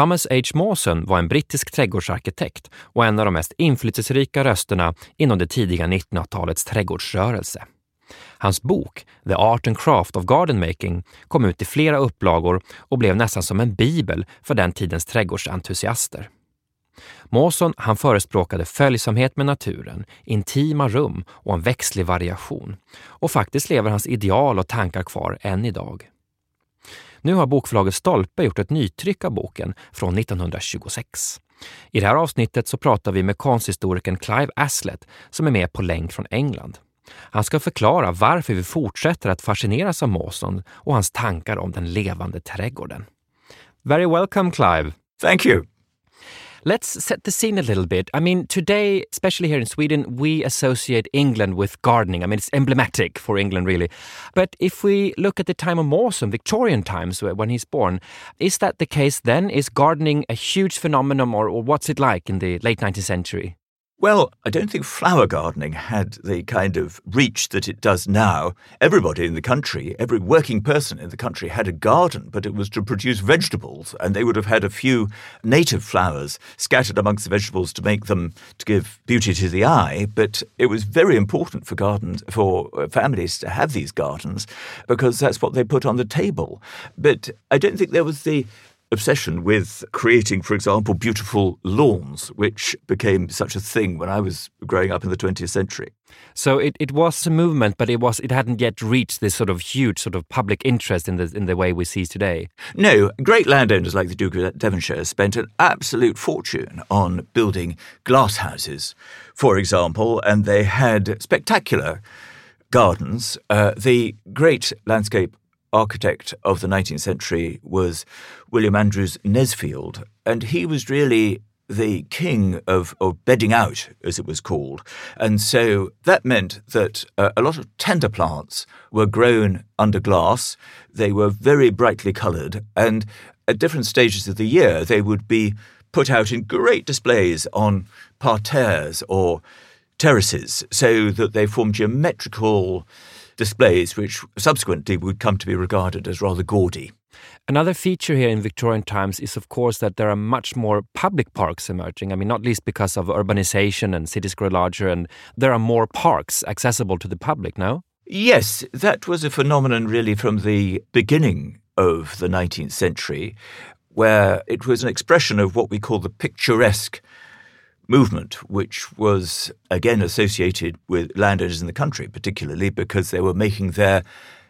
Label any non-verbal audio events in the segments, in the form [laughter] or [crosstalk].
Thomas H. Mawson var en brittisk trädgårdsarkitekt och en av de mest inflytelserika rösterna inom det tidiga 1900-talets trädgårdsrörelse. Hans bok The Art and Craft of Garden Making kom ut i flera upplagor och blev nästan som en bibel för den tidens trädgårdsentusiaster. Mawson han förespråkade följsamhet med naturen, intima rum och en växtlig variation. Och faktiskt lever hans ideal och tankar kvar än idag. Nu har bokförlaget Stolpe gjort ett nytryck av boken från 1926. I det här avsnittet så pratar vi med konsthistorikern Clive Aslett som är med på länk från England. Han ska förklara varför vi fortsätter att fascineras av Mawson och hans tankar om den levande trädgården. Very welcome Clive! Thank you! Let's set the scene a little bit. I mean, today, especially here in Sweden, we associate England with gardening. I mean, it's emblematic for England, really. But if we look at the time of Mawson, Victorian times, when he's born, is that the case then? Is gardening a huge phenomenon, or, or what's it like in the late 19th century? Well, I don't think flower gardening had the kind of reach that it does now. Everybody in the country, every working person in the country had a garden, but it was to produce vegetables, and they would have had a few native flowers scattered amongst the vegetables to make them to give beauty to the eye. But it was very important for gardens for uh, families to have these gardens because that's what they put on the table. But I don't think there was the obsession with creating, for example, beautiful lawns, which became such a thing when I was growing up in the 20th century. So it, it was a movement, but it was it hadn't yet reached this sort of huge sort of public interest in the in the way we see today. No, great landowners like the Duke of Devonshire spent an absolute fortune on building glass houses, for example, and they had spectacular gardens. Uh, the great landscape architect of the 19th century was William Andrews Nesfield, and he was really the king of, of bedding out, as it was called. And so that meant that uh, a lot of tender plants were grown under glass. They were very brightly coloured, and at different stages of the year, they would be put out in great displays on parterres or terraces so that they formed geometrical displays, which subsequently would come to be regarded as rather gaudy. Another feature here in Victorian times is, of course, that there are much more public parks emerging. I mean, not least because of urbanization and cities grow larger, and there are more parks accessible to the public now. Yes, that was a phenomenon really from the beginning of the 19th century, where it was an expression of what we call the picturesque movement, which was again associated with landowners in the country, particularly because they were making their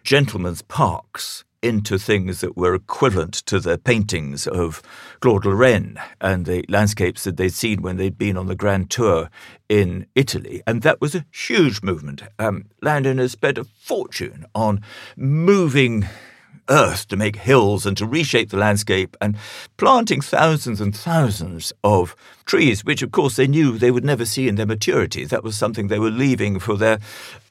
gentlemen's parks into things that were equivalent to the paintings of Claude Lorrain and the landscapes that they'd seen when they'd been on the grand tour in Italy. And that was a huge movement. Um, landowners spent a fortune on moving earth to make hills and to reshape the landscape and planting thousands and thousands of trees, which of course they knew they would never see in their maturity. That was something they were leaving for their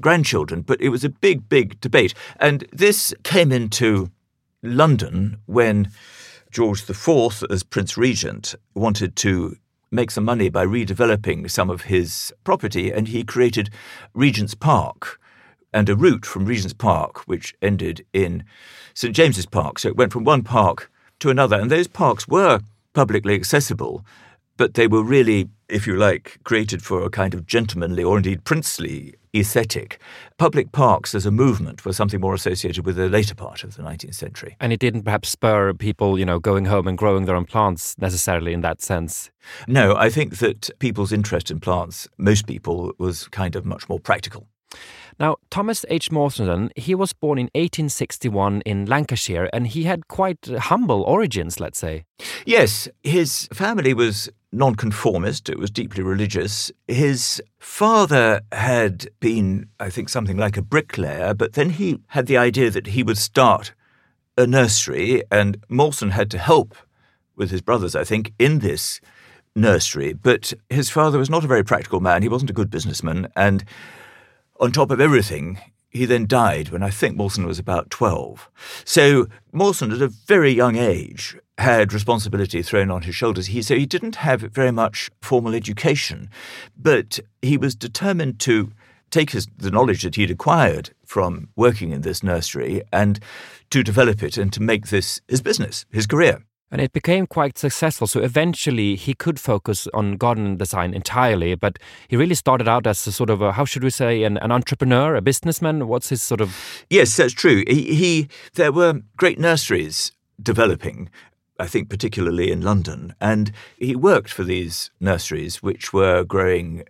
grandchildren. But it was a big, big debate. And this came into London when George IV, as Prince Regent, wanted to make some money by redeveloping some of his property, and he created Regent's Park and a route from Regent's Park, which ended in St James's Park. So it went from one park to another, and those parks were publicly accessible, but they were really, if you like, created for a kind of gentlemanly or indeed princely aesthetic. Public parks as a movement were something more associated with the later part of the 19th century. And it didn't perhaps spur people, you know, going home and growing their own plants necessarily in that sense. No, I think that people's interest in plants, most people, was kind of much more practical. Now, Thomas H. Mawson, he was born in 1861 in Lancashire and he had quite uh, humble origins, let's say. Yes, his family was nonconformist, it was deeply religious. His father had been, I think, something like a bricklayer, but then he had the idea that he would start a nursery, and Mawson had to help with his brothers, I think, in this nursery. But his father was not a very practical man, he wasn't a good businessman, and on top of everything, he then died when I think Mawson was about 12. So Mawson, at a very young age, had responsibility thrown on his shoulders. He, so he didn't have very much formal education, but he was determined to take his, the knowledge that he'd acquired from working in this nursery and to develop it and to make this his business, his career. And it became quite successful. So eventually he could focus on garden design entirely, but he really started out as a sort of a, how should we say, an, an entrepreneur, a businessman? What's his sort of. Yes, that's true. He, he There were great nurseries developing. I think particularly in London. And he worked for these nurseries, which were growing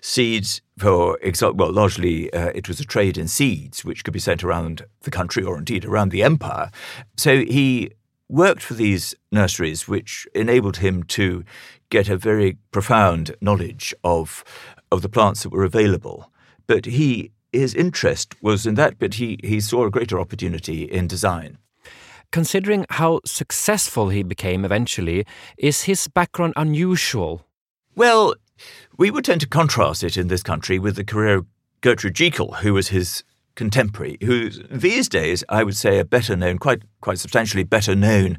seeds for, well, largely uh, it was a trade in seeds, which could be sent around the country or indeed around the empire. So he worked for these nurseries, which enabled him to get a very profound knowledge of of the plants that were available. But he his interest was in that, but he, he saw a greater opportunity in design. Considering how successful he became eventually, is his background unusual? Well, we would tend to contrast it in this country with the career of Gertrude Jekyll, who was his contemporary, who these days I would say a better known, quite quite substantially better known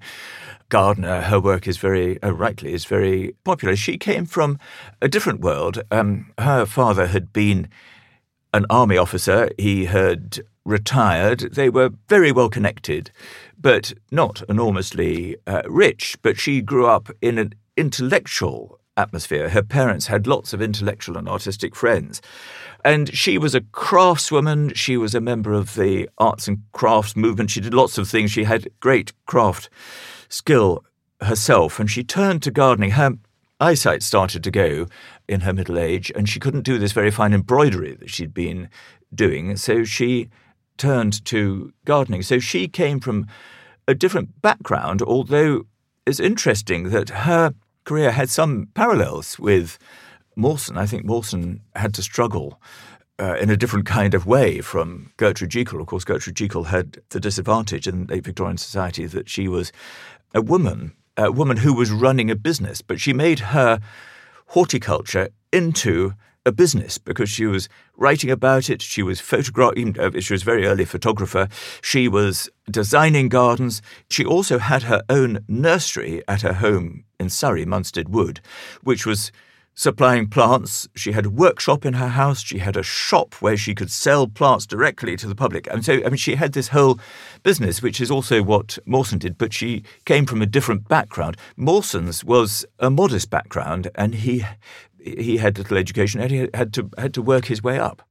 gardener. Her work is very uh, rightly is very popular. She came from a different world. Um, her father had been an army officer. He had retired. They were very well connected, but not enormously uh, rich. But she grew up in an intellectual atmosphere. Her parents had lots of intellectual and artistic friends. And she was a craftswoman. She was a member of the arts and crafts movement. She did lots of things. She had great craft skill herself. And she turned to gardening. Her eyesight started to go in her middle age, and she couldn't do this very fine embroidery that she'd been doing. So she turned to gardening. So she came from a different background, although it's interesting that her career had some parallels with Mawson, I think Mawson had to struggle uh, in a different kind of way from Gertrude Jekyll. Of course, Gertrude Jekyll had the disadvantage in late Victorian society that she was a woman, a woman who was running a business, but she made her horticulture into a business because she was writing about it. She was photographing. She was a very early photographer. She was designing gardens. She also had her own nursery at her home in Surrey, Munstead Wood, which was supplying plants. She had a workshop in her house. She had a shop where she could sell plants directly to the public. And so, I mean, she had this whole business, which is also what Mawson did, but she came from a different background. Mawson's was a modest background, and he he had little education, and he had to had to work his way up.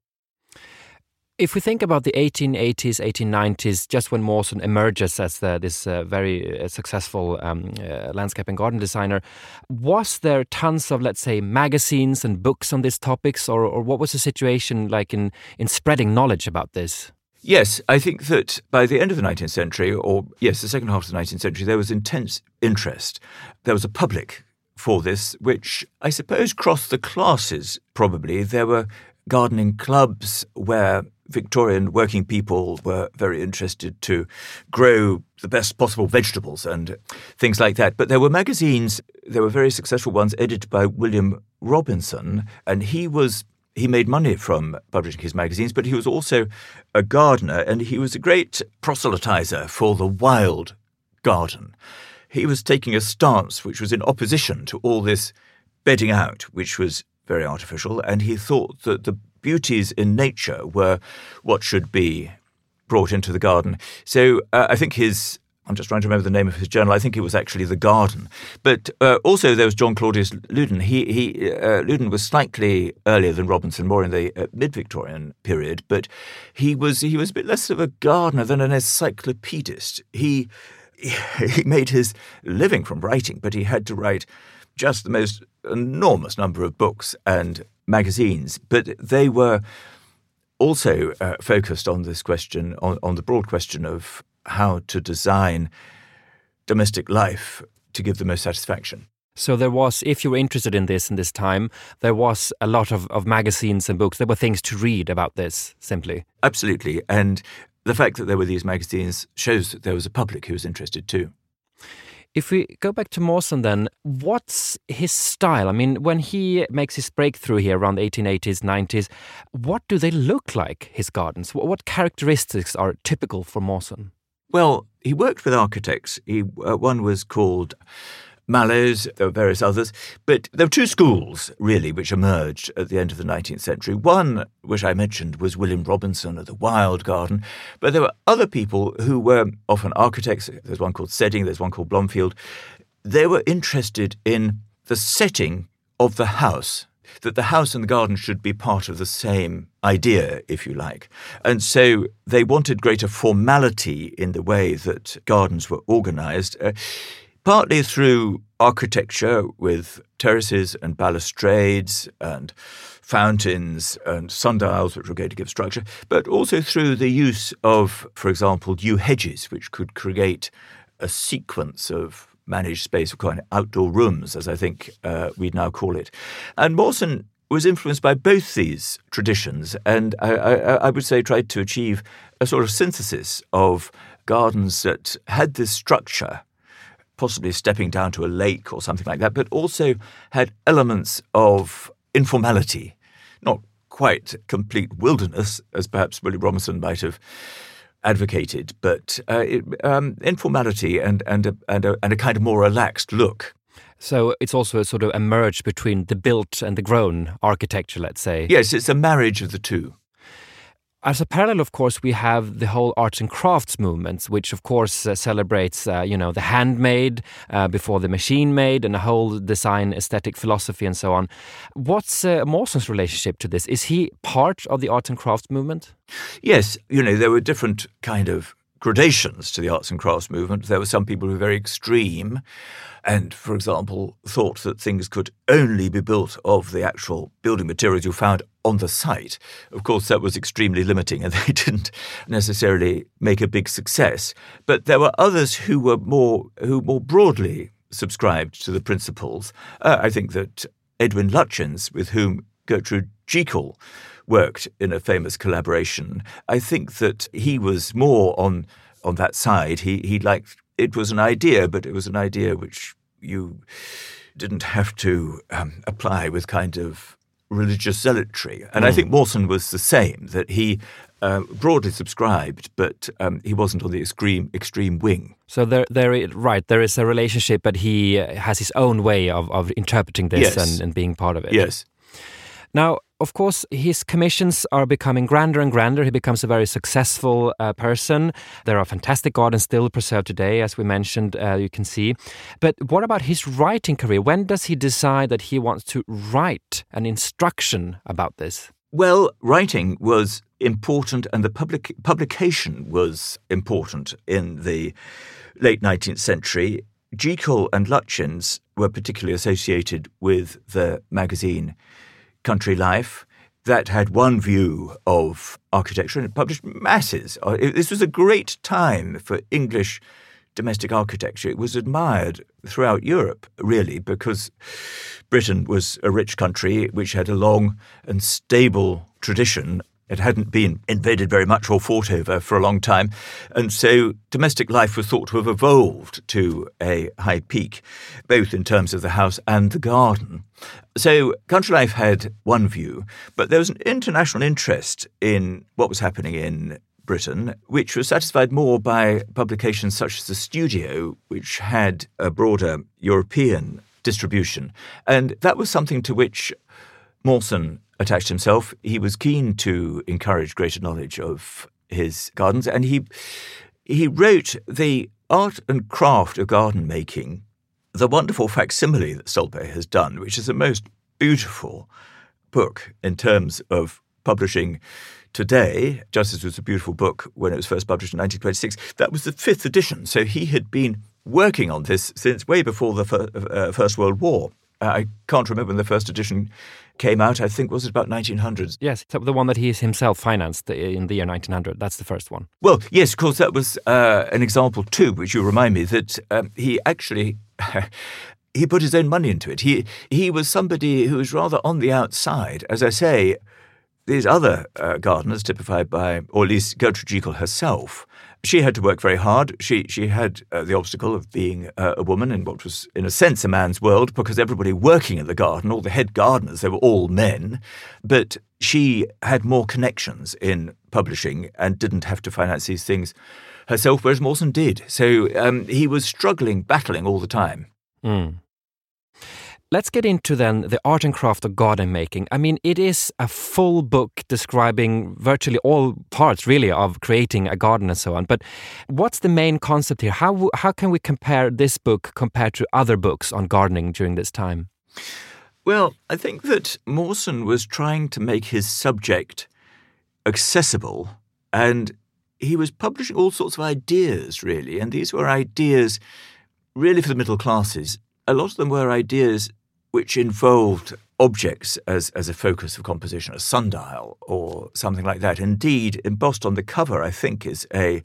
If we think about the 1880s, 1890s, just when Mawson emerges as the, this uh, very uh, successful um, uh, landscape and garden designer, was there tons of, let's say, magazines and books on these topics, or, or what was the situation like in, in spreading knowledge about this? Yes, I think that by the end of the 19th century, or yes, the second half of the 19th century, there was intense interest. There was a public for this, which I suppose crossed the classes probably. There were gardening clubs where Victorian working people were very interested to grow the best possible vegetables and things like that. But there were magazines, there were very successful ones edited by William Robinson, and he was he made money from publishing his magazines, but he was also a gardener and he was a great proselytizer for the wild garden. He was taking a stance which was in opposition to all this bedding out, which was very artificial, and he thought that the beauties in nature were what should be brought into the garden. So uh, I think his I'm just trying to remember the name of his journal. I think it was actually The Garden. But uh, also there was John Claudius Loudon. He, he uh, Loudon was slightly earlier than Robinson, more in the uh, mid-Victorian period, but he was he was a bit less of a gardener than an encyclopedist. He [laughs] he made his living from writing, but he had to write just the most enormous number of books and magazines, but they were also uh, focused on this question, on, on the broad question of how to design domestic life to give the most satisfaction. So there was, if you were interested in this in this time, there was a lot of, of magazines and books. There were things to read about this, simply. Absolutely. And the fact that there were these magazines shows that there was a public who was interested too. If we go back to Mawson, then, what's his style? I mean, when he makes his breakthrough here around the 1880s, 90s, what do they look like, his gardens? What characteristics are typical for Mawson? Well, he worked with architects. He, uh, one was called Mallows, there were various others, but there were two schools, really, which emerged at the end of the 19th century. One, which I mentioned, was William Robinson of the Wild Garden, but there were other people who were often architects. There's one called Sedding, there's one called Blomfield. They were interested in the setting of the house, that the house and the garden should be part of the same idea, if you like. And so they wanted greater formality in the way that gardens were organized. Uh, partly through architecture with terraces and balustrades and fountains and sundials, which were going to give structure, but also through the use of, for example, yew hedges, which could create a sequence of managed space of kind of outdoor rooms, as I think uh, we'd now call it. And Mawson was influenced by both these traditions, and I, I, I would say tried to achieve a sort of synthesis of gardens that had this structure possibly stepping down to a lake or something like that, but also had elements of informality, not quite complete wilderness, as perhaps Willie Robinson might have advocated, but uh, it, um, informality and and a, and, a, and a kind of more relaxed look. So it's also a sort of a merge between the built and the grown architecture, let's say. Yes, it's a marriage of the two. As a parallel, of course, we have the whole arts and crafts movement, which of course uh, celebrates, uh, you know, the handmade uh, before the machine made, and the whole design aesthetic philosophy and so on. What's uh, Mawson's relationship to this? Is he part of the arts and crafts movement? Yes, you know, there were different kind of gradations to the arts and crafts movement. There were some people who were very extreme and, for example, thought that things could only be built of the actual building materials you found on the site. Of course, that was extremely limiting and [laughs] they didn't necessarily make a big success. But there were others who were more, who more broadly subscribed to the principles. Uh, I think that Edwin Lutyens, with whom Gertrude Jekyll worked in a famous collaboration. I think that he was more on on that side. He he liked it was an idea, but it was an idea which you didn't have to um, apply with kind of religious zealotry. And mm. I think Mawson was the same. That he uh, broadly subscribed, but um, he wasn't on the extreme extreme wing. So there, there, right, there is a relationship, but he has his own way of, of interpreting this yes. and, and being part of it. Yes. Now, of course, his commissions are becoming grander and grander. He becomes a very successful uh, person. There are fantastic gardens still preserved today, as we mentioned, uh, you can see. But what about his writing career? When does he decide that he wants to write an instruction about this? Well, writing was important and the public, publication was important in the late 19th century. Jekyll and Lutyens were particularly associated with the magazine Country Life that had one view of architecture and it published masses. Uh, this was a great time for English domestic architecture. It was admired throughout Europe, really, because Britain was a rich country which had a long and stable tradition it hadn't been invaded very much or fought over for a long time. And so domestic life was thought to have evolved to a high peak, both in terms of the house and the garden. So country life had one view, but there was an international interest in what was happening in Britain, which was satisfied more by publications such as The Studio, which had a broader European distribution. And that was something to which Mawson attached himself. He was keen to encourage greater knowledge of his gardens, and he he wrote the art and craft of garden making, the wonderful facsimile that Stolpe has done, which is a most beautiful book in terms of publishing today, just as it was a beautiful book when it was first published in 1926. That was the fifth edition, so he had been working on this since way before the fir- uh, First World War. I can't remember when the first edition came out. I think was it about 1900s? Yes, the one that he himself financed in the year 1900. That's the first one. Well, yes, of course, that was uh, an example too, which you remind me that um, he actually. [laughs] he put his own money into it. He he was somebody who was rather on the outside. As I say, these other uh, gardeners, typified by, or at least Gertrude Jekyll herself, she had to work very hard. She she had uh, the obstacle of being uh, a woman in what was, in a sense, a man's world because everybody working in the garden, all the head gardeners, they were all men. But she had more connections in publishing and didn't have to finance these things herself, whereas Mawson did. So um, he was struggling, battling all the time. Mm. Let's get into then the art and craft of garden making. I mean, it is a full book describing virtually all parts, really, of creating a garden and so on. But what's the main concept here? How how can we compare this book compared to other books on gardening during this time? Well, I think that Mawson was trying to make his subject accessible, and he was publishing all sorts of ideas, really. And these were ideas really for the middle classes. A lot of them were ideas which involved objects as, as a focus of composition, a sundial or something like that. Indeed, embossed on the cover, I think, is a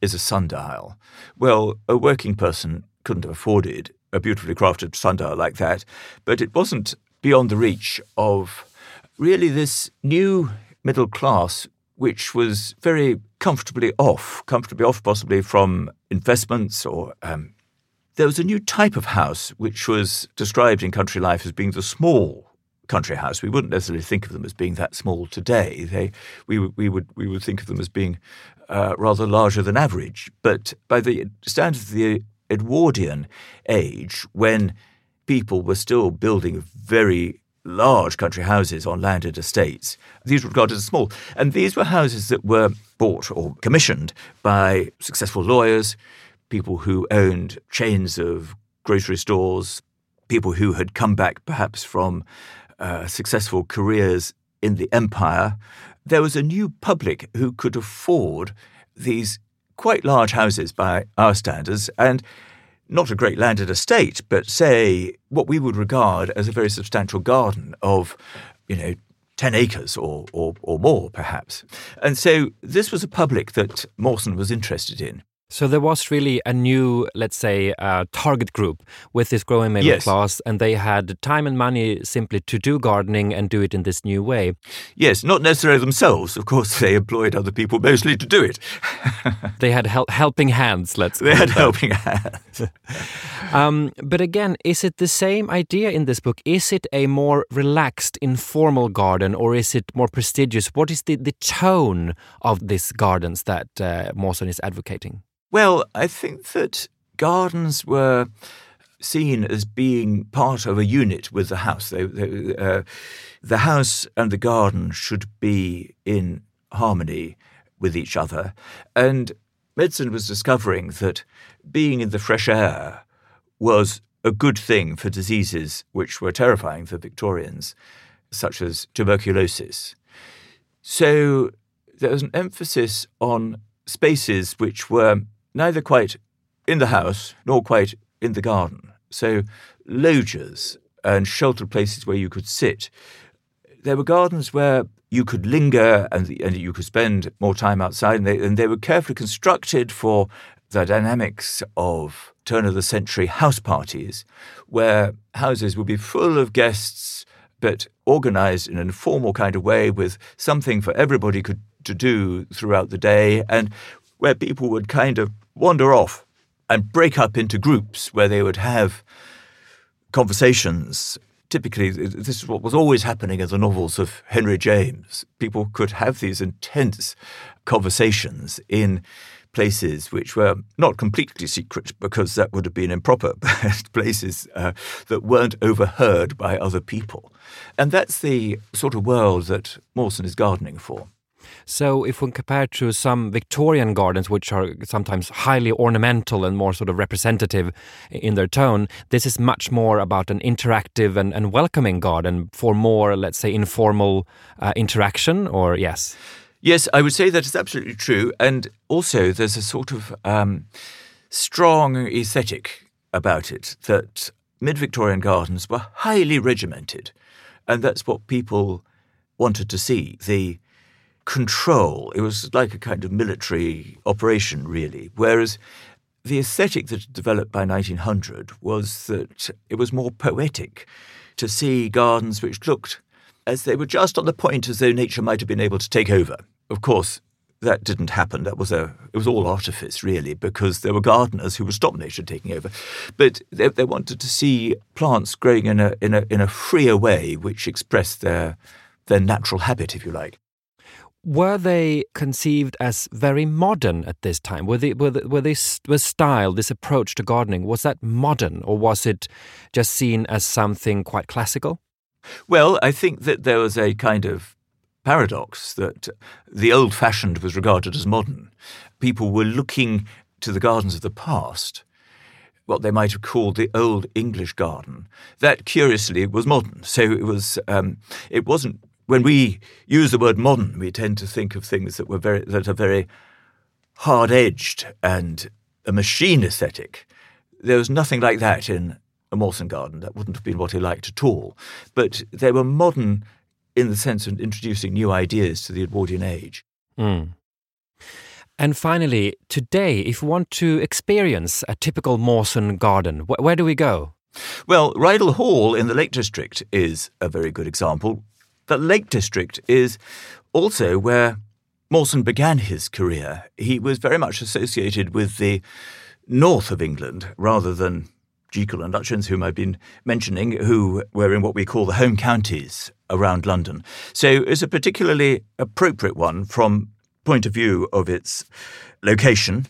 is a sundial. Well, a working person couldn't have afforded a beautifully crafted sundial like that, but it wasn't beyond the reach of really this new middle class, which was very comfortably off, comfortably off possibly from investments or um, there was a new type of house which was described in country life as being the small country house. We wouldn't necessarily think of them as being that small today. They, we, we, would, we would think of them as being uh, rather larger than average. But by the standards of the Edwardian age, when people were still building very large country houses on landed estates, these were regarded as small. And these were houses that were bought or commissioned by successful lawyers, people who owned chains of grocery stores, people who had come back perhaps from uh, successful careers in the empire. There was a new public who could afford these quite large houses by our standards and not a great landed estate, but say what we would regard as a very substantial garden of, you know, 10 acres or, or, or more, perhaps. And so this was a public that Mawson was interested in. So there was really a new, let's say, uh, target group with this growing middle yes. class, and they had time and money simply to do gardening and do it in this new way. Yes, not necessarily themselves. Of course, they employed other people mostly to do it. [laughs] they had hel helping hands. Let's. They had helping hands. [laughs] um, but again, is it the same idea in this book? Is it a more relaxed, informal garden, or is it more prestigious? What is the the tone of these gardens that uh, Mawson is advocating? Well, I think that gardens were seen as being part of a unit with the house. They, they, uh, the house and the garden should be in harmony with each other. And medicine was discovering that being in the fresh air was a good thing for diseases which were terrifying for Victorians, such as tuberculosis. So there was an emphasis on spaces which were neither quite in the house nor quite in the garden. So, loggias and sheltered places where you could sit. There were gardens where you could linger and, and you could spend more time outside, and they, and they were carefully constructed for the dynamics of turn of the century house parties, where houses would be full of guests, but organized in an informal kind of way with something for everybody could, to do throughout the day, and where people would kind of wander off and break up into groups where they would have conversations. Typically, this is what was always happening in the novels of Henry James. People could have these intense conversations in places which were not completely secret because that would have been improper, [laughs] but places uh, that weren't overheard by other people. And that's the sort of world that Mawson is gardening for. So, if we compare to some Victorian gardens, which are sometimes highly ornamental and more sort of representative in their tone, this is much more about an interactive and, and welcoming garden for more, let's say, informal uh, interaction, or yes? Yes, I would say that is absolutely true. And also, there's a sort of um, strong aesthetic about it that mid Victorian gardens were highly regimented. And that's what people wanted to see. The control. It was like a kind of military operation, really. Whereas the aesthetic that developed by 1900 was that it was more poetic to see gardens which looked as they were just on the point as though nature might have been able to take over. Of course, that didn't happen. That was a it was all artifice really, because there were gardeners who would stop nature taking over, but they, they wanted to see plants growing in a in a in a freer way, which expressed their their natural habit, if you like. Were they conceived as very modern at this time? Were they were, they, were this was style, this approach to gardening, was that modern, or was it just seen as something quite classical? Well, I think that there was a kind of paradox that the old fashioned was regarded as modern. People were looking to the gardens of the past, what they might have called the old English garden. That curiously was modern. So it was um, it wasn't when we use the word modern, we tend to think of things that were very that are very hard edged and a machine aesthetic. There was nothing like that in a Mawson garden. That wouldn't have been what he liked at all. But they were modern in the sense of introducing new ideas to the Edwardian age. Mm. And finally, today, if we want to experience a typical Mawson garden, wh where do we go? Well, Rydal Hall in the Lake District is a very good example. The Lake District is also where Mawson began his career. He was very much associated with the north of England rather than Jekyll and Lutyens, whom I've been mentioning, who were in what we call the home counties around London. So it's a particularly appropriate one from point of view of its location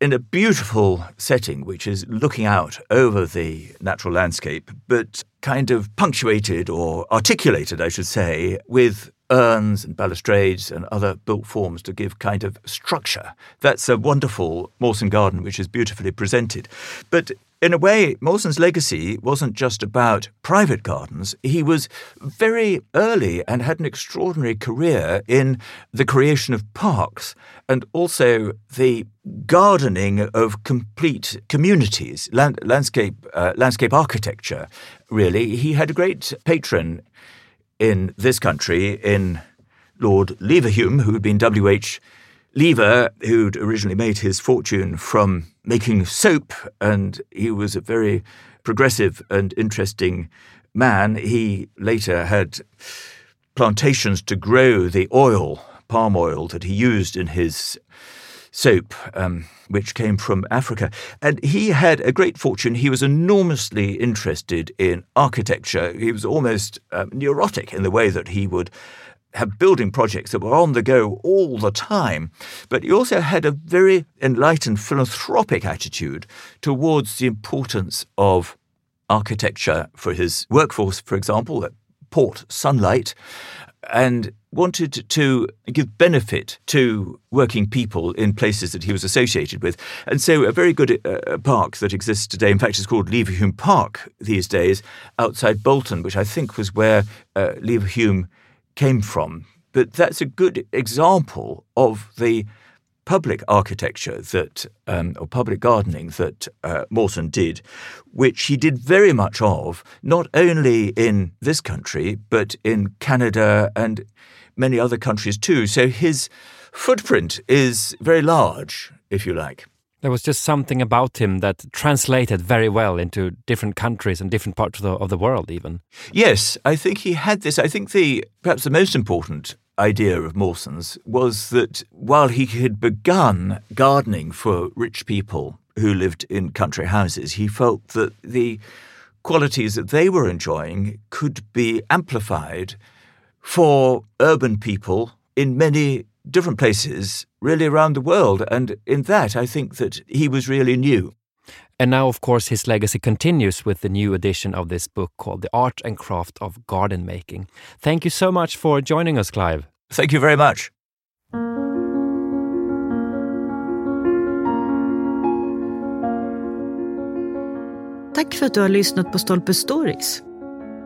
in a beautiful setting, which is looking out over the natural landscape, but kind of punctuated or articulated, I should say, with urns and balustrades and other built forms to give kind of structure. That's a wonderful Mawson garden, which is beautifully presented. But in a way, Mawson's legacy wasn't just about private gardens. He was very early and had an extraordinary career in the creation of parks and also the gardening of complete communities, land, landscape, uh, landscape architecture, really. He had a great patron in this country, in Lord Leverhulme, who had been W.H. Lever, who'd originally made his fortune from making soap, and he was a very progressive and interesting man. He later had plantations to grow the oil, palm oil, that he used in his soap, um, which came from Africa. And he had a great fortune. He was enormously interested in architecture. He was almost um, neurotic in the way that he would have building projects that were on the go all the time. But he also had a very enlightened philanthropic attitude towards the importance of architecture for his workforce, for example, at Port Sunlight, and wanted to give benefit to working people in places that he was associated with. And so, a very good uh, park that exists today, in fact, is called Leverhulme Park these days, outside Bolton, which I think was where uh, Leverhulme came from. But that's a good example of the public architecture that, um, or public gardening that uh, Mawson did, which he did very much of, not only in this country, but in Canada and many other countries too. So his footprint is very large, if you like. There was just something about him that translated very well into different countries and different parts of the, of the world, even. Yes, I think he had this. I think the perhaps the most important idea of Mawson's was that while he had begun gardening for rich people who lived in country houses, he felt that the qualities that they were enjoying could be amplified for urban people in many different places really around the world. And in that, I think that he was really new. And now, of course, his legacy continues with the new edition of this book called The Art and Craft of Garden Making. Thank you so much for joining us, Clive. Thank you very much. Tack för att du har lyssnat på Stolpe Stories.